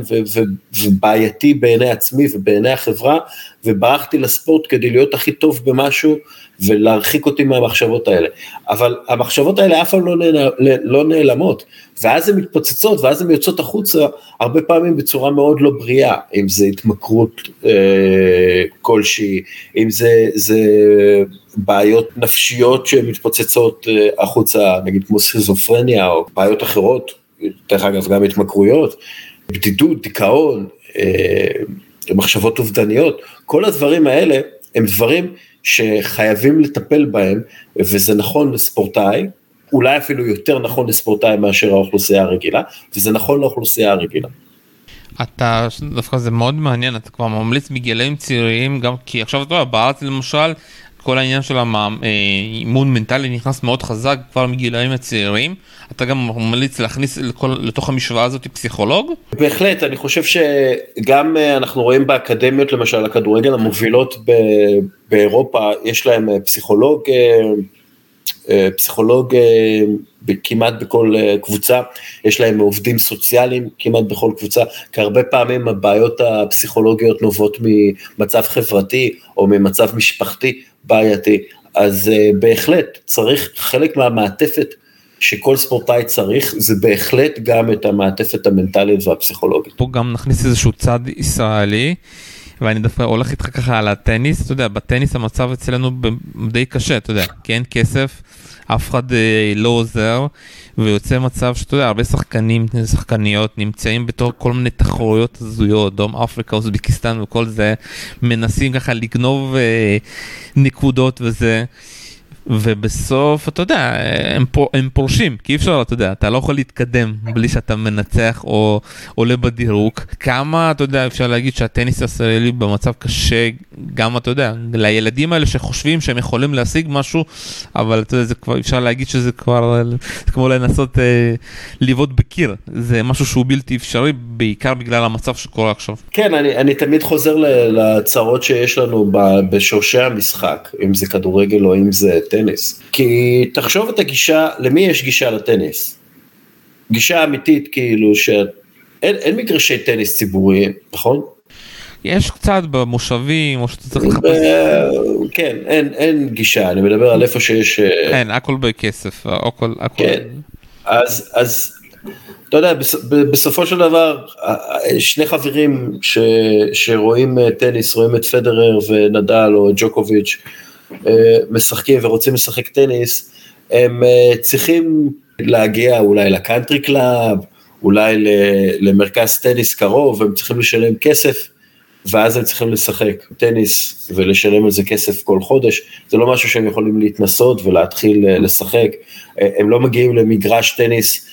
ובעייתי בעיני עצמי ובעיני החברה, וברחתי לספורט כדי להיות הכי טוב במשהו ולהרחיק אותי מהמחשבות האלה. אבל המחשבות האלה אף פעם לא, נעל, לא נעלמות, ואז הן מתפוצצות ואז הן יוצאות החוצה הרבה פעמים בצורה מאוד לא בריאה, אם זה התמכרות אה, כלשהי, אם זה, זה בעיות נפשיות שמתפוצצות אה, החוצה, נגיד כמו סכיזופרניה או בעיות אחרות, דרך אגב גם התמכרויות, בדידות, דיכאון, אה, מחשבות אובדניות, כל הדברים האלה הם דברים שחייבים לטפל בהם, וזה נכון לספורטאי, אולי אפילו יותר נכון לספורטאי מאשר האוכלוסייה הרגילה, וזה נכון לאוכלוסייה הרגילה. אתה דווקא זה מאוד מעניין אתה כבר ממליץ מגילאים צעירים גם כי עכשיו אתה יודע בארץ למשל כל העניין של האימון מנטלי נכנס מאוד חזק כבר מגילאים הצעירים. אתה גם ממליץ להכניס לכל, לתוך המשוואה הזאת פסיכולוג? בהחלט, אני חושב שגם אה, אנחנו רואים באקדמיות למשל, הכדורגל המובילות ב, באירופה, יש להם אה, פסיכולוג, אה, פסיכולוג כמעט בכל קבוצה, יש להם עובדים סוציאליים כמעט בכל קבוצה, כי הרבה פעמים הבעיות הפסיכולוגיות נובעות ממצב חברתי או ממצב משפחתי בעייתי, אז uh, בהחלט צריך חלק מהמעטפת שכל ספורטאי צריך, זה בהחלט גם את המעטפת המנטלית והפסיכולוגית. פה גם נכניס איזשהו צד ישראלי. ואני דווקא הולך איתך ככה על הטניס, אתה יודע, בטניס המצב אצלנו די קשה, אתה יודע, כי אין כסף, אף אחד אה, לא עוזר, ויוצא מצב שאתה יודע, הרבה שחקנים, שחקניות נמצאים בתור כל מיני תחרויות הזויות, דרום אפריקה, אוזבקיסטן וכל זה, מנסים ככה לגנוב אה, נקודות וזה. ובסוף אתה יודע הם, פור, הם פורשים כי אי אפשר אתה יודע אתה לא יכול להתקדם בלי שאתה מנצח או עולה בדירוג כמה אתה יודע אפשר להגיד שהטניס הישראלי במצב קשה גם אתה יודע לילדים האלה שחושבים שהם יכולים להשיג משהו אבל אתה יודע זה כבר אפשר להגיד שזה כבר זה כמו לנסות אה, לבעוט בקיר זה משהו שהוא בלתי אפשרי בעיקר בגלל המצב שקורה עכשיו. כן אני, אני תמיד חוזר לצרות שיש לנו בשורשי המשחק אם זה כדורגל או אם זה. טניס. כי תחשוב את הגישה, למי יש גישה לטניס? גישה אמיתית כאילו שאין אין מגרשי טניס ציבוריים, נכון? יש קצת במושבים או שאתה צריך לחפש. כן, אין, אין גישה, אני מדבר על איפה שיש... אה, כן, הכל בכסף, הכל... הכל... כן, אז, אז אתה יודע, בסופו של דבר, שני חברים ש, שרואים אה, טניס, רואים את פדרר ונדל או ג'וקוביץ', משחקים ורוצים לשחק טניס, הם אה, צריכים להגיע אולי ל country club, אולי למרכז טניס קרוב, הם צריכים לשלם כסף, ואז הם צריכים לשחק טניס ולשלם על זה כסף כל חודש, זה לא משהו שהם יכולים להתנסות ולהתחיל אה, לשחק, הם לא מגיעים למגרש טניס,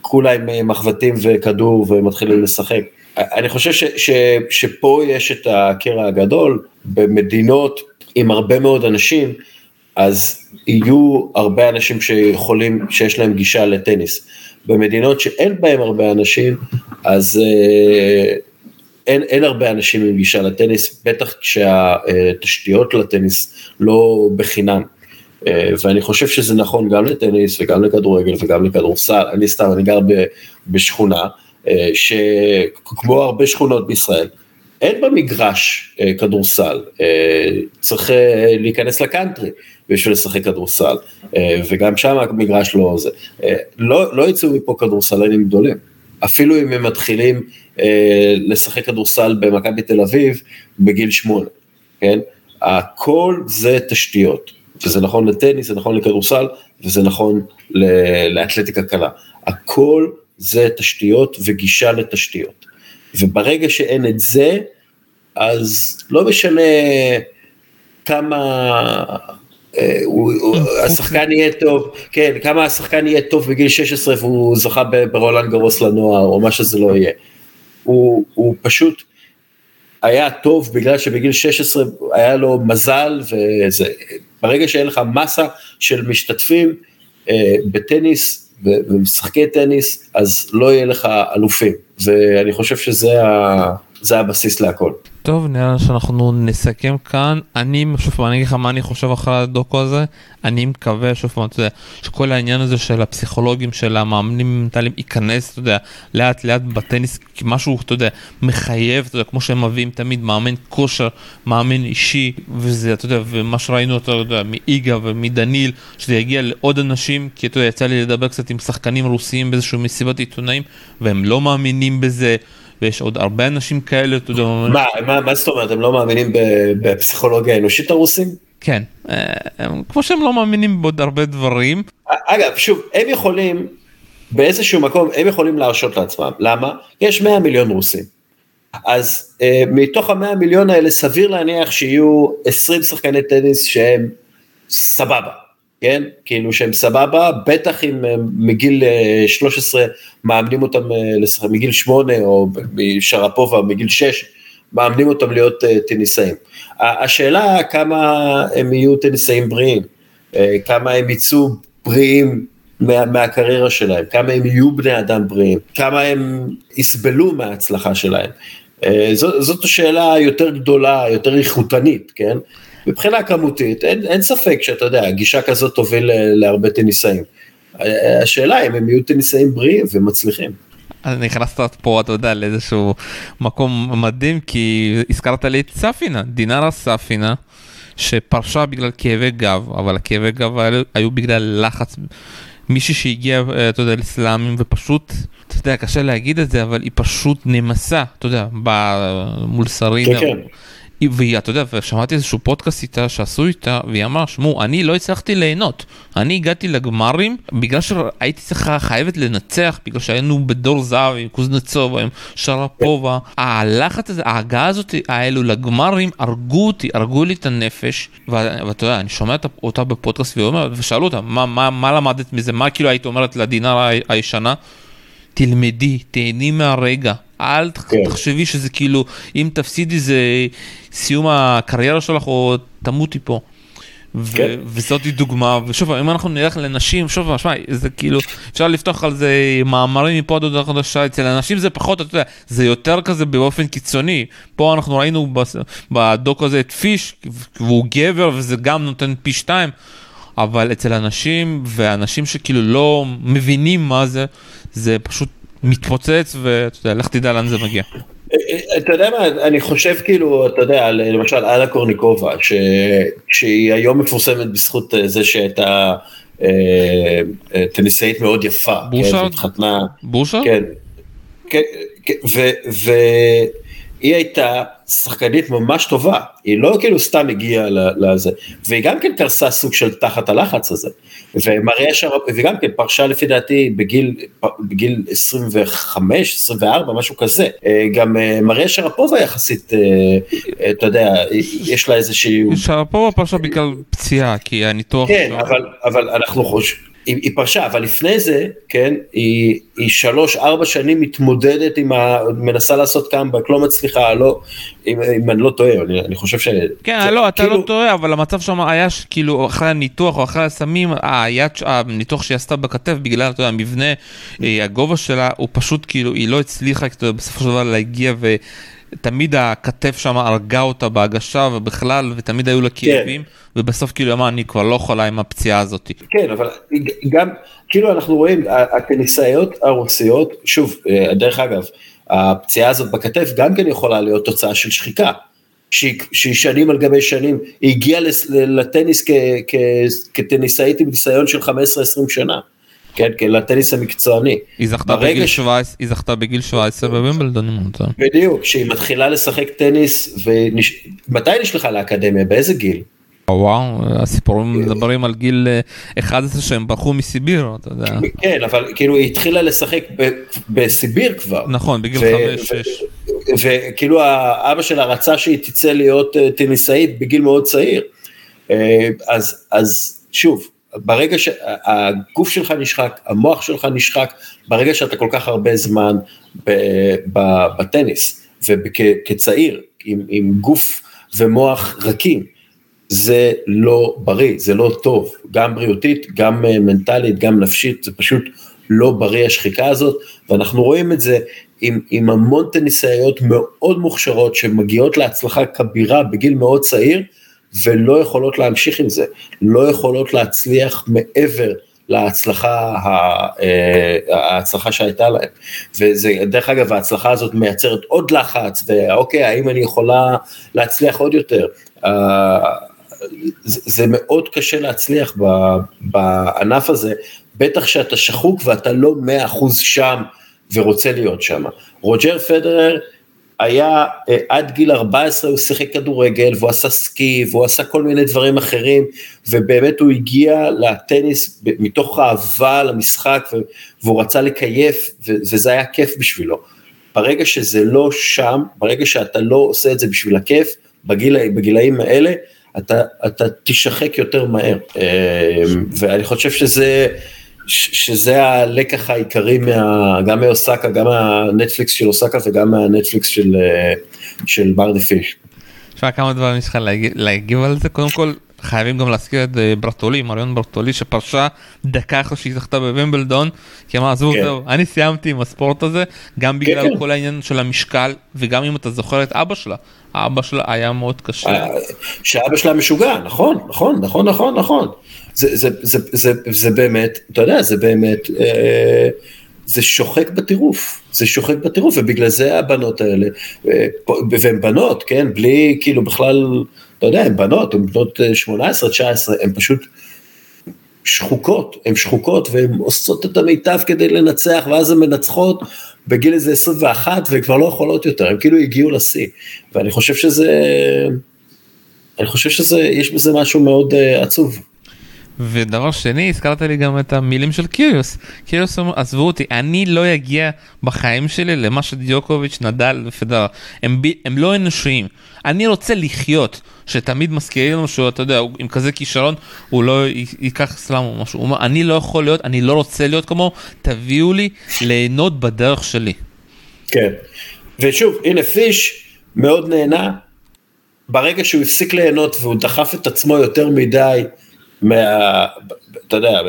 כולה עם מחבטים וכדור ומתחילים לשחק. אני חושב ש, ש, שפה יש את הקרע הגדול, במדינות עם הרבה מאוד אנשים, אז יהיו הרבה אנשים שיכולים, שיש להם גישה לטניס. במדינות שאין בהם הרבה אנשים, אז אה, אין, אין הרבה אנשים עם גישה לטניס, בטח כשהתשתיות לטניס לא בחינם. אה, ואני חושב שזה נכון גם לטניס וגם לכדורגל וגם לכדורסל, אני סתם, אני גר בשכונה, אה, שכמו הרבה שכונות בישראל, אין במגרש אה, כדורסל, צריך להיכנס לקאנטרי בשביל לשחק כדורסל, וגם שם המגרש לא זה. לא, לא יצאו מפה כדורסלנים גדולים, אפילו אם הם מתחילים לשחק כדורסל במכבי תל אביב בגיל שמונה, כן? הכל זה תשתיות. וזה נכון לטניס, זה נכון לכדורסל, וזה נכון לאתלטיקה קלה. הכל זה תשתיות וגישה לתשתיות. וברגע שאין את זה, אז לא משנה כמה אה, השחקן יהיה טוב, כן, כמה השחקן יהיה טוב בגיל 16 והוא זכה ברולנד גרוס לנוער, או מה שזה לא יהיה. הוא, הוא פשוט היה טוב בגלל שבגיל 16 היה לו מזל וזה, ברגע שאין לך מסה של משתתפים אה, בטניס ומשחקי טניס, אז לא יהיה לך אלופים, ואני חושב שזה ה... הבסיס להכל. טוב נראה שאנחנו נסכם כאן אני שוב פעם אני אגיד לך מה אני חושב אחרי הדוקו הזה אני מקווה שוב פעם אתה יודע שכל העניין הזה של הפסיכולוגים של המאמנים מנטליים ייכנס אתה יודע לאט לאט בטניס כמשהו אתה יודע מחייב אתה יודע כמו שהם מביאים תמיד מאמן כושר מאמן אישי וזה אתה יודע ומה שראינו אתה יודע מאיגה ומדניל שזה יגיע לעוד אנשים כי אתה יודע יצא לי לדבר קצת עם שחקנים רוסיים באיזשהו מסיבת עיתונאים והם לא מאמינים בזה. ויש עוד הרבה אנשים כאלה, אתה יודע. מה, מה, מה זאת אומרת, הם לא מאמינים בפסיכולוגיה האנושית הרוסים? כן, אה, הם, כמו שהם לא מאמינים בעוד הרבה דברים. אגב, שוב, הם יכולים, באיזשהו מקום, הם יכולים להרשות לעצמם. למה? יש 100 מיליון רוסים. אז אה, מתוך המאה מיליון האלה סביר להניח שיהיו 20 שחקני טניס שהם סבבה. כן? כאילו שהם סבבה, בטח אם מגיל 13 אה, מאמנים אותם אה, לשחק, מגיל 8 או משרפובה מגיל 6, מאמנים אותם להיות אה, טניסאים. השאלה כמה הם יהיו טניסאים בריאים, כמה הם יצאו בריאים מה, מהקריירה שלהם, כמה הם יהיו בני אדם בריאים, כמה הם יסבלו מההצלחה שלהם. זאת, זאת השאלה היותר גדולה, יותר איכותנית, כן? מבחינה כמותית, אין, אין ספק שאתה יודע, גישה כזאת תוביל להרבה טניסאים. השאלה אם הם יהיו טניסאים בריאים ומצליחים. אז נכנסת פה אתה יודע לאיזשהו מקום מדהים כי הזכרת לי את ספינה דינרה ספינה שפרשה בגלל כאבי גב אבל הכאבי גב האלה היו בגלל לחץ מישהי שהגיע אתה יודע לסלאמים ופשוט אתה יודע קשה להגיד את זה אבל היא פשוט נמסה אתה יודע מול שרינה. כן, כן. והיא, אתה יודע, ושמעתי איזשהו פודקאסט איתה שעשו איתה, והיא אמרה, שמעו, אני לא הצלחתי ליהנות. אני הגעתי לגמרים בגלל שהייתי צריכה, חייבת לנצח, בגלל שהיינו בדור זהב עם קוזנצובה, עם שרפובה. הלחץ הזה, ההגעה הזאת, האלו לגמרים, הרגו אותי, הרגו לי את הנפש. ואתה יודע, אני שומע אותה בפודקאסט והיא אומרת, ושאלו אותה, מה, מה, מה למדת מזה? מה כאילו היית אומרת לדינר הישנה? תלמדי, תהני מהרגע. אל כן. תחשבי שזה כאילו, אם תפסידי זה סיום הקריירה שלך או תמותי פה. ו- כן. וזאת דוגמה, ושוב, אם אנחנו נלך לנשים, שוב, שמע, זה כאילו, אפשר לפתוח על זה מאמרים מפה עד הודעה חדשה, אצל הנשים זה פחות, אתה יודע, זה יותר כזה באופן קיצוני. פה אנחנו ראינו בדוק הזה את פיש, והוא גבר, וזה גם נותן פי שתיים, אבל אצל הנשים, ואנשים שכאילו לא מבינים מה זה, זה פשוט מתפוצץ ואתה יודע, לך תדע לאן זה מגיע. אתה יודע מה, אני חושב כאילו, אתה יודע, למשל אנה קורניקובה, שהיא היום מפורסמת בזכות אה, זה שהייתה אה, אה, טניסאית מאוד יפה. בושה? כן, התחתנה. בושה? כן. כן, כן והיא הייתה שחקנית ממש טובה, היא לא כאילו סתם הגיעה לזה, והיא גם כן קרסה סוג של תחת הלחץ הזה, ומריה שרפ, וגם כן פרשה לפי דעתי בגיל, בגיל 25, 24, משהו כזה, אה, גם אה, מריה שרפובה יחסית, אה, אתה יודע, יש לה איזושהי... שרפובה פרשה בגלל פציעה, כי הניתוח... כן, אבל, אבל אנחנו חושבים... היא, היא פרשה, אבל לפני זה, כן, היא, היא שלוש, ארבע שנים מתמודדת עם ה... מנסה לעשות קאמבק, לא מצליחה, לא, אם, אם אני לא טועה, אני, אני חושב ש... כן, זה, לא, אתה לא כאילו... לא טועה, אבל המצב שם היה כאילו אחרי הניתוח או אחרי הסמים, היד, הניתוח שהיא עשתה בכתף, בגלל, אתה יודע, המבנה, אה, הגובה שלה, הוא פשוט כאילו, היא לא הצליחה, יודע, בסופו של דבר להגיע ו... תמיד הכתף שם הרגה אותה בהגשה ובכלל, ותמיד היו לה כן. כאבים, כן. ובסוף כאילו אמרה, אני כבר לא יכולה עם הפציעה הזאת. כן, אבל גם, כאילו אנחנו רואים, הטניסאיות הרוסיות, שוב, אה, דרך אגב, הפציעה הזאת בכתף גם כן יכולה להיות תוצאה של שחיקה. שהיא, שהיא שנים על גבי שנים, היא הגיעה לטניס כטניסאית עם ניסיון של 15-20 שנה. כן, כן, לטניס המקצועני. היא זכתה בגיל 17, היא זכתה בגיל 17 בווימבלדון, אם אני בדיוק, כשהיא מתחילה לשחק טניס, ומתי נשלחה לאקדמיה? באיזה גיל? וואו, הסיפורים מדברים על גיל 11 אה, שהם ברחו מסיביר, אתה יודע. כן, אבל כאילו היא התחילה לשחק בסיביר כבר. נכון, בגיל 5-6. וכאילו האבא שלה רצה שהיא תצא להיות אה, טניסאית בגיל מאוד צעיר. אה, אז שוב, ברגע שהגוף שלך נשחק, המוח שלך נשחק, ברגע שאתה כל כך הרבה זמן בטניס, וכצעיר, עם, עם גוף ומוח רכים, זה לא בריא, זה לא טוב, גם בריאותית, גם אה, מנטלית, גם נפשית, זה פשוט לא בריא השחיקה הזאת, ואנחנו רואים את זה עם, עם המון טניסאיות מאוד מוכשרות שמגיעות להצלחה כבירה בגיל מאוד צעיר, ולא יכולות להמשיך עם זה, לא יכולות להצליח מעבר להצלחה, אה, ההצלחה שהייתה להם. וזה, דרך אגב, ההצלחה הזאת מייצרת עוד לחץ, ואוקיי, האם אני יכולה להצליח עוד יותר? אה, זה מאוד קשה להצליח בענף הזה, בטח שאתה שחוק ואתה לא מאה אחוז שם ורוצה להיות שם. רוג'ר פדרר, היה אה, עד גיל 14 הוא שיחק כדורגל והוא עשה סקי והוא עשה כל מיני דברים אחרים ובאמת הוא הגיע לטניס מתוך אהבה למשחק והוא רצה לקייף וזה היה כיף בשבילו. ברגע שזה לא שם, ברגע שאתה לא עושה את זה בשביל הכיף, בגיל, בגילאים האלה, אתה, אתה תשחק יותר מהר. אה, ואני חושב שזה... שזה הלקח העיקרי מה, גם מאוסקה, גם מהנטפליקס של אוסקה וגם מהנטפליקס של, אה, של ברדי פיש. תשמע כמה דברים יש לך להגיב, להגיב על זה, קודם כל חייבים גם להזכיר את אה, ברטולי, מריון ברטולי שפרשה דקה אחרי שהיא זכתה בווימבלדון, כי אמר עזבו כן. זהו, אני סיימתי עם הספורט הזה, גם כן, בגלל כן, כל. העניין של המשקל, וגם אם אתה זוכר את אבא שלה, אבא שלה היה מאוד קשה. אה, שאבא שלה משוגע, נכון, נכון, נכון, נכון, נכון. זה, זה, זה, זה, זה באמת, אתה יודע, זה באמת, אה, זה שוחק בטירוף, זה שוחק בטירוף, ובגלל זה הבנות האלה, אה, והן בנות, כן, בלי כאילו בכלל, אתה יודע, הן בנות, הן בנות 18, 19, הן פשוט שחוקות, הן שחוקות והן עושות את המיטב כדי לנצח, ואז הן מנצחות בגיל איזה 21 והן כבר לא יכולות יותר, הן כאילו הגיעו לשיא, ואני חושב שזה, אני חושב שזה, יש בזה משהו מאוד uh, עצוב. ודבר שני, הזכרת לי גם את המילים של קיריוס. קיריוס אומר, עזבו אותי, אני לא אגיע בחיים שלי למה שדיוקוביץ', נדל ופדר. הם, ב, הם לא אנושיים. אני רוצה לחיות, שתמיד מזכירים לנו שהוא, אתה יודע, עם כזה כישרון, הוא לא ייקח סלאם או משהו. הוא אומר, אני לא יכול להיות, אני לא רוצה להיות כמו, תביאו לי ליהנות בדרך שלי. כן, ושוב, הנה פיש מאוד נהנה. ברגע שהוא הפסיק ליהנות והוא דחף את עצמו יותר מדי, מה, אתה יודע,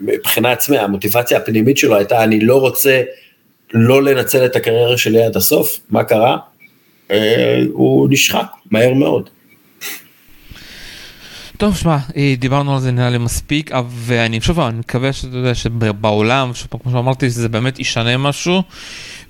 מבחינה עצמי, המוטיבציה הפנימית שלו הייתה, אני לא רוצה לא לנצל את הקריירה שלי עד הסוף, מה קרה? אה, הוא נשחק מהר מאוד. טוב, שמע, אה, דיברנו על זה נראה לי מספיק, ואני חושב, אני מקווה שאתה יודע שבעולם, כמו שאמרתי, שזה באמת ישנה משהו.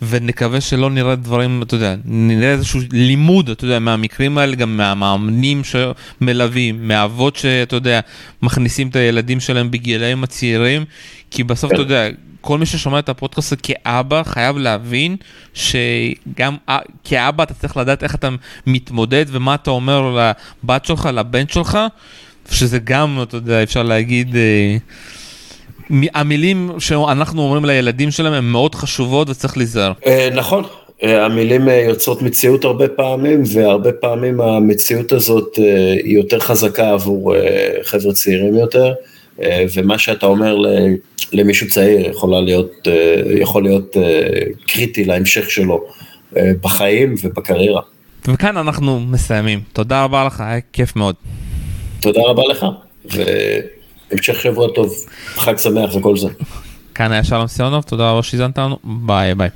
ונקווה שלא נראה דברים, אתה יודע, נראה איזשהו לימוד, אתה יודע, מהמקרים האלה, גם מהמאמנים שמלווים, מהאבות שאתה יודע, מכניסים את הילדים שלהם בגילאים הצעירים, כי בסוף, אתה יודע, כל מי ששומע את הפודקאסט הזה כאבא חייב להבין שגם כאבא אתה צריך לדעת איך אתה מתמודד ומה אתה אומר לבת שלך, לבן שלך, שזה גם, אתה יודע, אפשר להגיד... אה, המילים שאנחנו אומרים לילדים שלהם הן מאוד חשובות וצריך להיזהר. אה, נכון, אה, המילים אה, יוצרות מציאות הרבה פעמים, והרבה פעמים המציאות הזאת היא יותר חזקה עבור חבר'ה צעירים יותר, ומה שאתה אומר למישהו צעיר יכולה להיות, יכול להיות קריטי להמשך שלו בחיים ובקריירה. וכאן אנחנו מסיימים. תודה רבה לך, היה כיף מאוד. תודה רבה לך, והמשך שבוע טוב, חג שמח וכל זה. כאן היה שלום סיונוב, תודה רבה שהזנת לנו, ביי ביי.